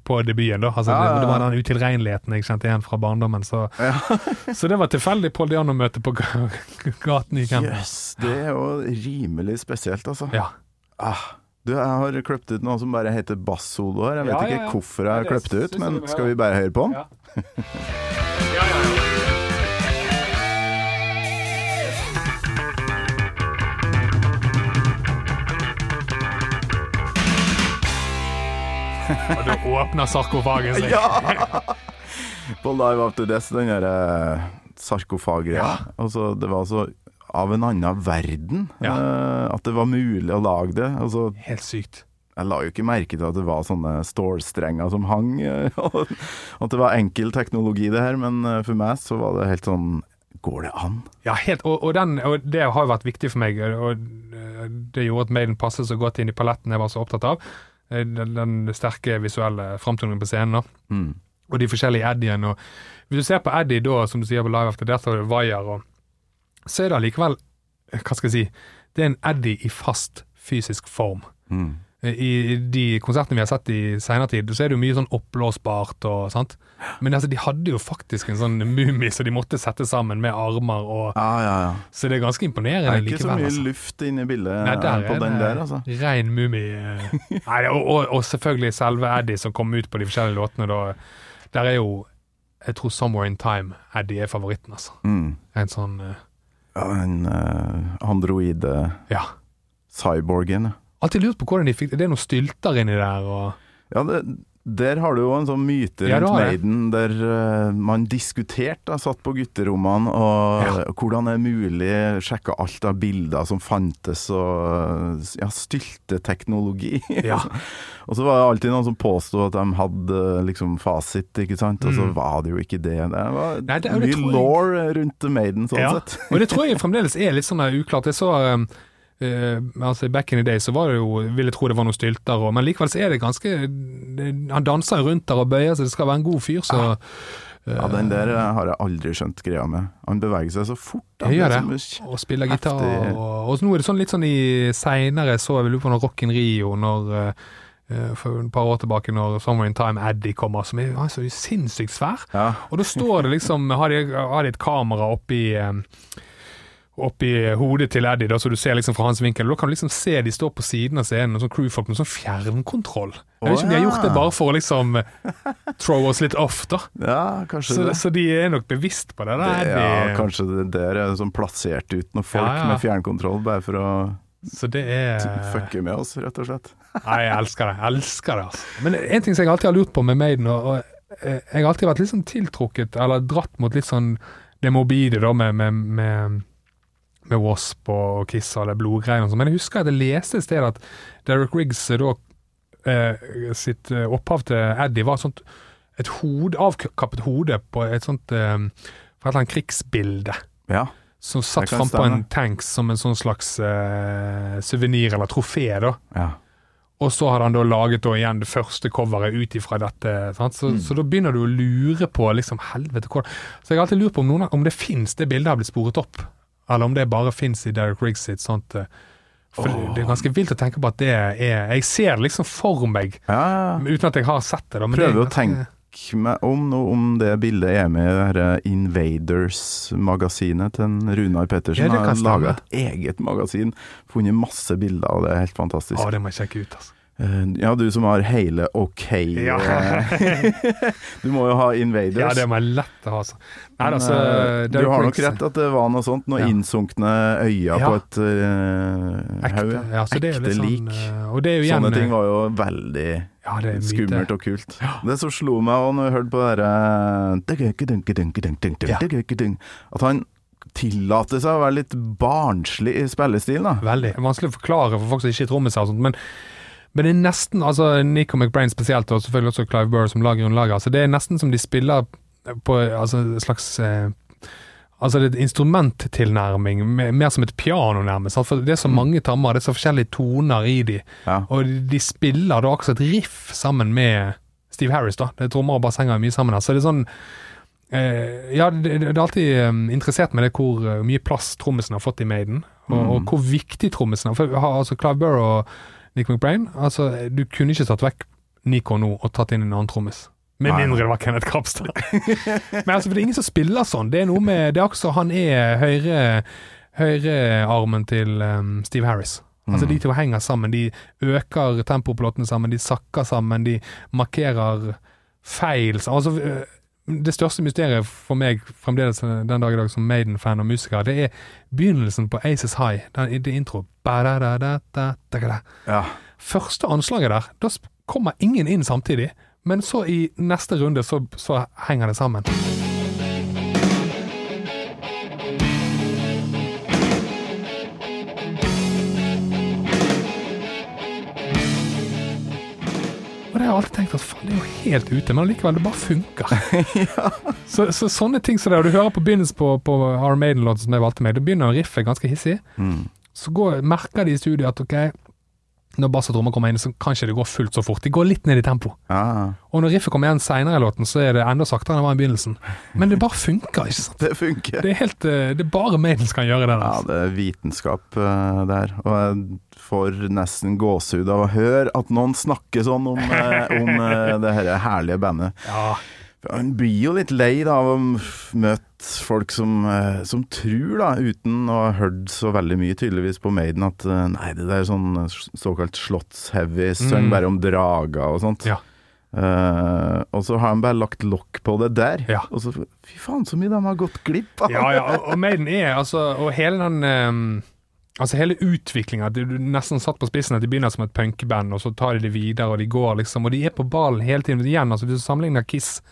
på debuten, da. Altså, Ja, ja, ja. Det, var den utilregneligheten jeg kjente igjen fra barndommen. Så, Ja. så det var tilfeldig Pål Diano-møte på gaten i Camden. Jøss, det er jo rimelig spesielt, altså. Ja. Ah, du, jeg har kløpt ut noe som bare heter bassolo her. Jeg vet Ja, ja, ikke hvorfor jeg har kløpt det ut, men skal vi bare høre på den? Ja. Og du åpner sarkofagen seg. På Live After Death, den derre sarkofagreia. Altså, det var altså av en annen verden Ja. uh, at det var mulig å lage det. Altså, Helt sykt. jeg la jo ikke merke til at det var sånne stålstrenger som hang, eh, at det var enkel teknologi det her, men eh, for meg så var det helt sånn Går det an? Ja, helt, og, og, den, og det har jo vært viktig for meg, og eh, det gjorde at Maiden passet så godt inn i paletten jeg var så opptatt av. Eh, Den, den sterke visuelle framtoningen på scenen. da. Mm. og de forskjellige Eddiene. Hvis du ser på Eddie da, som du sier på Live After Death, og Wire, og, så er det allikevel Hva skal jeg si Det er en Eddie i fast fysisk form. Mm. I de konsertene vi har sett i seinere tid, så er det jo mye sånn oppblåsbart og sant. Men altså, de hadde jo faktisk en sånn mumie som de måtte sette sammen med armer og Ja, ja, ja. Så det er ganske imponerende Det er ikke så mye Altså. luft inne i bildet Nei, der eh, på den der, altså. Rein mumie. Nei, og, og, og selvfølgelig selve Eddie som kom ut på de forskjellige låtene. Da. Der er jo Jeg tror 'Somewhere in Time' Eddie er favoritten, altså. Mm. En sånn uh, Ja, den uh, androide Ja. cyborgen. Alltid lurt på hvordan de fikk det. Det er noen stylter inni der og Ja, det, der har du jo en sånn myte rundt ja. Maiden der uh, man diskuterte, satt på gutterommene, og Ja. hvordan er mulig, sjekka alt av bilder som fantes, og ja, stylteteknologi. Ja. og så var det alltid noen som påstod at de hadde liksom fasit, ikke sant, og så Mm. var det jo ikke det. Det var Nei, det- mye jeg- law rundt Maiden, sånn Ja. sett. Og det tror jeg fremdeles er litt sånn uklart. Jeg så um, eh, altså Back in the day så var det jo Ville tro det var noen stylter, og, men likevel så er det ganske det, Han danser rundt der og bøyer seg, det skal være en god fyr, så Ja, den der eh, har jeg aldri skjønt greia med. Han beveger seg så fort. Han Jeg gjør det. Og spiller gitar. Og, og så nå er det sånn litt sånn i seinere så jeg vel på når Rock in Rio når eh, for et par år tilbake når Summer in Time Eddie kommer, som er er sinnssykt svær. Ja. Og da står det liksom Har de, har de et kamera oppi eh, Oppi hodet til Eddie, da, så du ser liksom fra hans vinkel. Da kan du liksom se de står på siden av scenen, og sånn crewfolk med sånn fjernkontroll. Jeg vet ikke om de har gjort det bare for å liksom throw oss litt off, da. ja, kanskje Så, det. så de er nok bevisst på det. der, Det, ja, kanskje det der er sånn plassert ut noen folk Ja, ja. med fjernkontroll, bare for å Så det er fucke med oss, rett og slett. Nei, jeg elsker det. Jeg elsker det, altså. Men en ting som jeg alltid har lurt på med Maiden, og, og eh, jeg har alltid vært litt sånn tiltrukket, eller dratt mot litt sånn det mobile da, med, med, med, med Wasp og Kiss og alle blodgreiene og sånn. Men jeg husker at jeg leste et sted at Derek Riggs eh, da eh, sitt eh, opphav til Eddie var et sånt et hod, avkappet hode på et sånt eh, fra et eller annet krigsbilde. Ja. Som satt Det frampå en tanks som en sånn slags eh, suvenir eller trofé, da. ja. Og så hadde han da laget da igjen det første coveret ut ifra dette. Sant? Så, så da begynner du å lure på liksom, helvete hvor Så jeg har alltid lurt på om, noen, om det fins det bildet har blitt sporet opp, eller om det bare fins i Derek Riggs sitt sånt eh, For det- det er ganske vilt å tenke på at det er Jeg ser det liksom for meg, Ja, uten at jeg har sett det. Da, Prøver det å tenke meg om nå om det bildet er med i det Invaders-magasinet til en Runar Pettersen. Ja, har laga et eget magasin, funnet masse bilder, og det er helt fantastisk. Ja, det må jeg sjekke ut, altså. Eh, Ja, du som har hele OK Ja. eh, Du må jo ha Invaders. Ja, det må jeg lett ha, altså. Nei, Men, altså eh, du har nok rett at det var noe sånt. Noen Ja. innsunkne øyne Ja. på et uh, haug. ja, så det jo Ekte sånn, lik. igjen Sånne ting var jo veldig ja, det skummelt og kult. Det som slo meg også når jeg hørte på det derre At han tillater seg å være litt barnslig i spillestilen, da. Veldig. Vanskelig å forklare for folk som ikke er trommiser og sånt, men men det er nesten, altså Nico McBrain spesielt, og selvfølgelig også Clive Burr som lager grunnlaget, altså det er nesten som de spiller på altså en slags eh, Altså det er et instrumenttilnærming, mer som et piano nærmest. sant? For det er så mange tammer, det er så forskjellige toner i de, Ja. og de, spiller da også et riff sammen med Steve Harris, da. Det er trommer og bassenger mye sammen her. Så det er sånn eh, Ja, det, det er alltid eh, interessert med det hvor eh, mye plass trommisen har fått i Maiden, og, Mm. og hvor viktig trommisen er. For har altså Clive Burr og Nick McBrain, altså du kunne ikke satt vekk Nico nå og tatt inn en annen trommis. Med mindre det var Kenneth Kapstad. Men altså, for det er ingen som spiller sånn. Det er noe med Det er også han er høyre høyrearmen til um, Steve Harris. Altså De to henger sammen. De øker tempoet på låtene sammen, de sakker sammen, de markerer feil. Altså, det største mysteriet for meg fremdeles den dag i dag som Maiden-fan og musiker, det er begynnelsen på Aces High. Den, det intro. Ja. Første anslaget der, da kommer ingen inn samtidig. Men så i neste runde så, så henger det sammen. Det har jeg alltid tenkt at faen, det er jo helt ute, men allikevel, det bare funker. så, så sånne ting som det, og du hører på begynnelsen på, på Iron Maiden-låten som jeg valgte meg, da begynner riffet ganske hissig. Mm. Så går, merker de i studiet at ok, når bass og trommer kommer inn, så kan ikke det gå fullt så fort. De går litt ned i tempo. ja. Og når riffet kommer igjen seinere i låten, så er det enda saktere enn det var i begynnelsen. Men det bare funker, ikke sant. Det funker. Det er, helt, eh, det er bare Maiden som kan gjøre det. der, Ja, Altså. det er vitenskap uh, der. Og jeg får nesten gåsehud av å høre at noen snakker sånn om, uh, om uh, det her herlige bandet. Ja, Han blir jo litt lei da, av å møte folk som, eh, som tror, da, uten å ha hørt så veldig mye tydeligvis på Maiden, at eh, nei, det der er sånn eh, såkalt slottsheavy, synger Mm. bare om drager og sånt. Ja. Uh, og så har han bare lagt lokk på det der. Ja. Og så, fy faen, så mye de har gått glipp av! ja, ja og, og Maiden er altså Og hele den um Altså hele utviklinga, nesten satt på spissen at de begynner som et punkband, og så tar de det videre, og de går liksom Og de er på ballen hele tiden. Igjen, altså hvis du sammenligner Kiss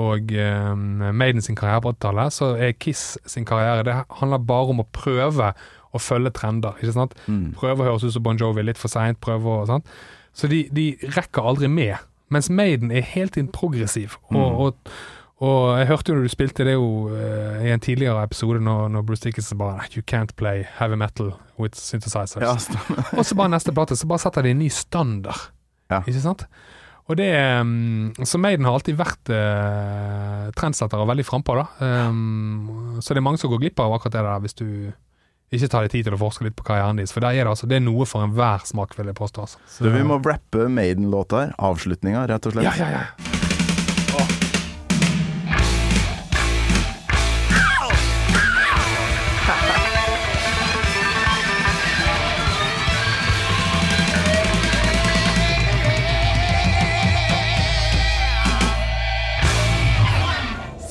og ehm, Maiden sin karriere på 80-tallet, så er Kiss sin karriere Det handler bare om å prøve å følge trender, ikke sant? Mm. Prøve å høres ut som Bon Jovi litt for seint, prøve å sant? Så de, de rekker aldri med. Mens Maiden er helt tiden progressiv. Og, Mm. og, og jeg hørte jo når du spilte det jo uh, i en tidligere episode, når, når Bruce Dickinson bare You can't play heavy metal with synthesizers. Ja, og så bare neste plate, så bare setter de en ny standard. Ja. Ikke sant? Og det um, Så Maiden har alltid vært eh, trendsetter og veldig frampå, da. Um, så det er mange som går glipp av akkurat det der, hvis du ikke tar deg tid til å forske litt på karrieren deres. For der er det altså Det er noe for enhver smak, vil jeg påstå. Altså. Så- vi må rappe Maiden-låta her. Avslutninga, rett og slett. Ja, ja, ja.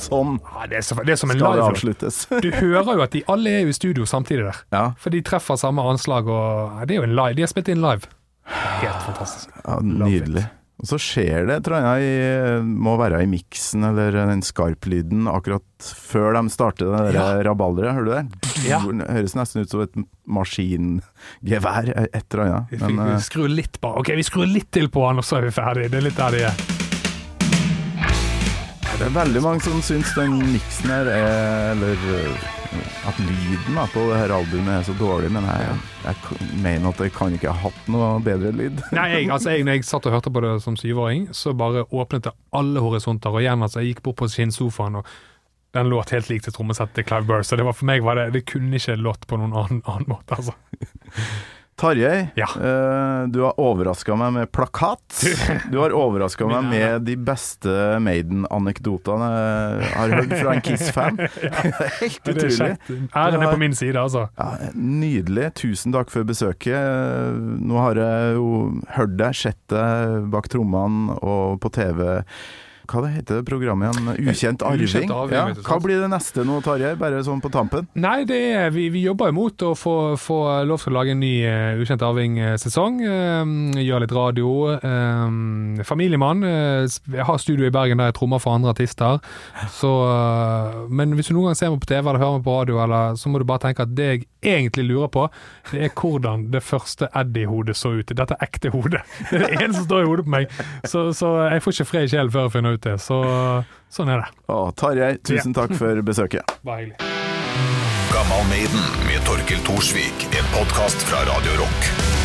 Sånn Ja, det, er så, det er som en skal det avsluttes. Du hører jo at de alle er jo i studio samtidig der. ja, For de treffer samme anslag, og det er jo en live. De har spilt inn live. Helt fantastisk. ja, nydelig. Og så skjer det, tror jeg, må være i miksen eller den skarplyden akkurat før de starter det Ja. rabalderet. Hører du det? Ja. Det høres nesten ut som et maskingevær, et eller annet. Ja. Men vi skrur litt bare. Ok, vi skrur litt til på han, og så er vi ferdig. Det er litt der de er. Det er veldig mange som syns den miksen her er Eller eh, at lyden da, på det her albumet er så dårlig, men jeg, jeg mener at jeg kan ikke ha hatt noe bedre lyd. Nei, jeg, altså jeg, når jeg satt og hørte på det som syvåring, så bare åpnet det alle horisonter. Og igjen, altså, jeg gikk bort på skinnsofaen, og den låt helt lik til trommesettet til Clive Burr. Så det var for meg var det, det kunne ikke låt på noen annen, annen måte, altså. Tarjei, Ja. uh, du har overraska meg med plakat. Du har overraska meg med de beste Maiden-anekdotene jeg har hørt fra en Kiss-fan. Helt utrolig. Æren er på min side, altså. Ja, nydelig. Tusen takk for besøket. Nå har jeg jo hørt deg, sett deg bak trommene og på TV. Hva det heter det programmet igjen? Ukjent arving? Ukjent arving, ja. Hva blir det neste nå, Tarjei? Bare sånn på tampen? Nei, det er, vi, vi jobber imot å få, få lov til å lage en ny uh, Ukjent arving-sesong. gjøre litt radio. eh, familiemann. jeg har studio i Bergen der jeg trommer for andre artister. Så, men hvis du noen gang ser meg på TV eller hører meg på radio, eller, så må du bare tenke at det jeg egentlig lurer på, det er hvordan det første Eddie-hodet så ut. Dette er ekte hodet. Det er det eneste som står i hodet på meg. Så, så jeg får ikke fred i sjelen før jeg finner ut det. Så sånn er det. Å, Tarjei, tusen takk for besøket. Bare hyggelig. Gammal Maiden med Torkil Thorsvik, en podkast fra Radio Rock.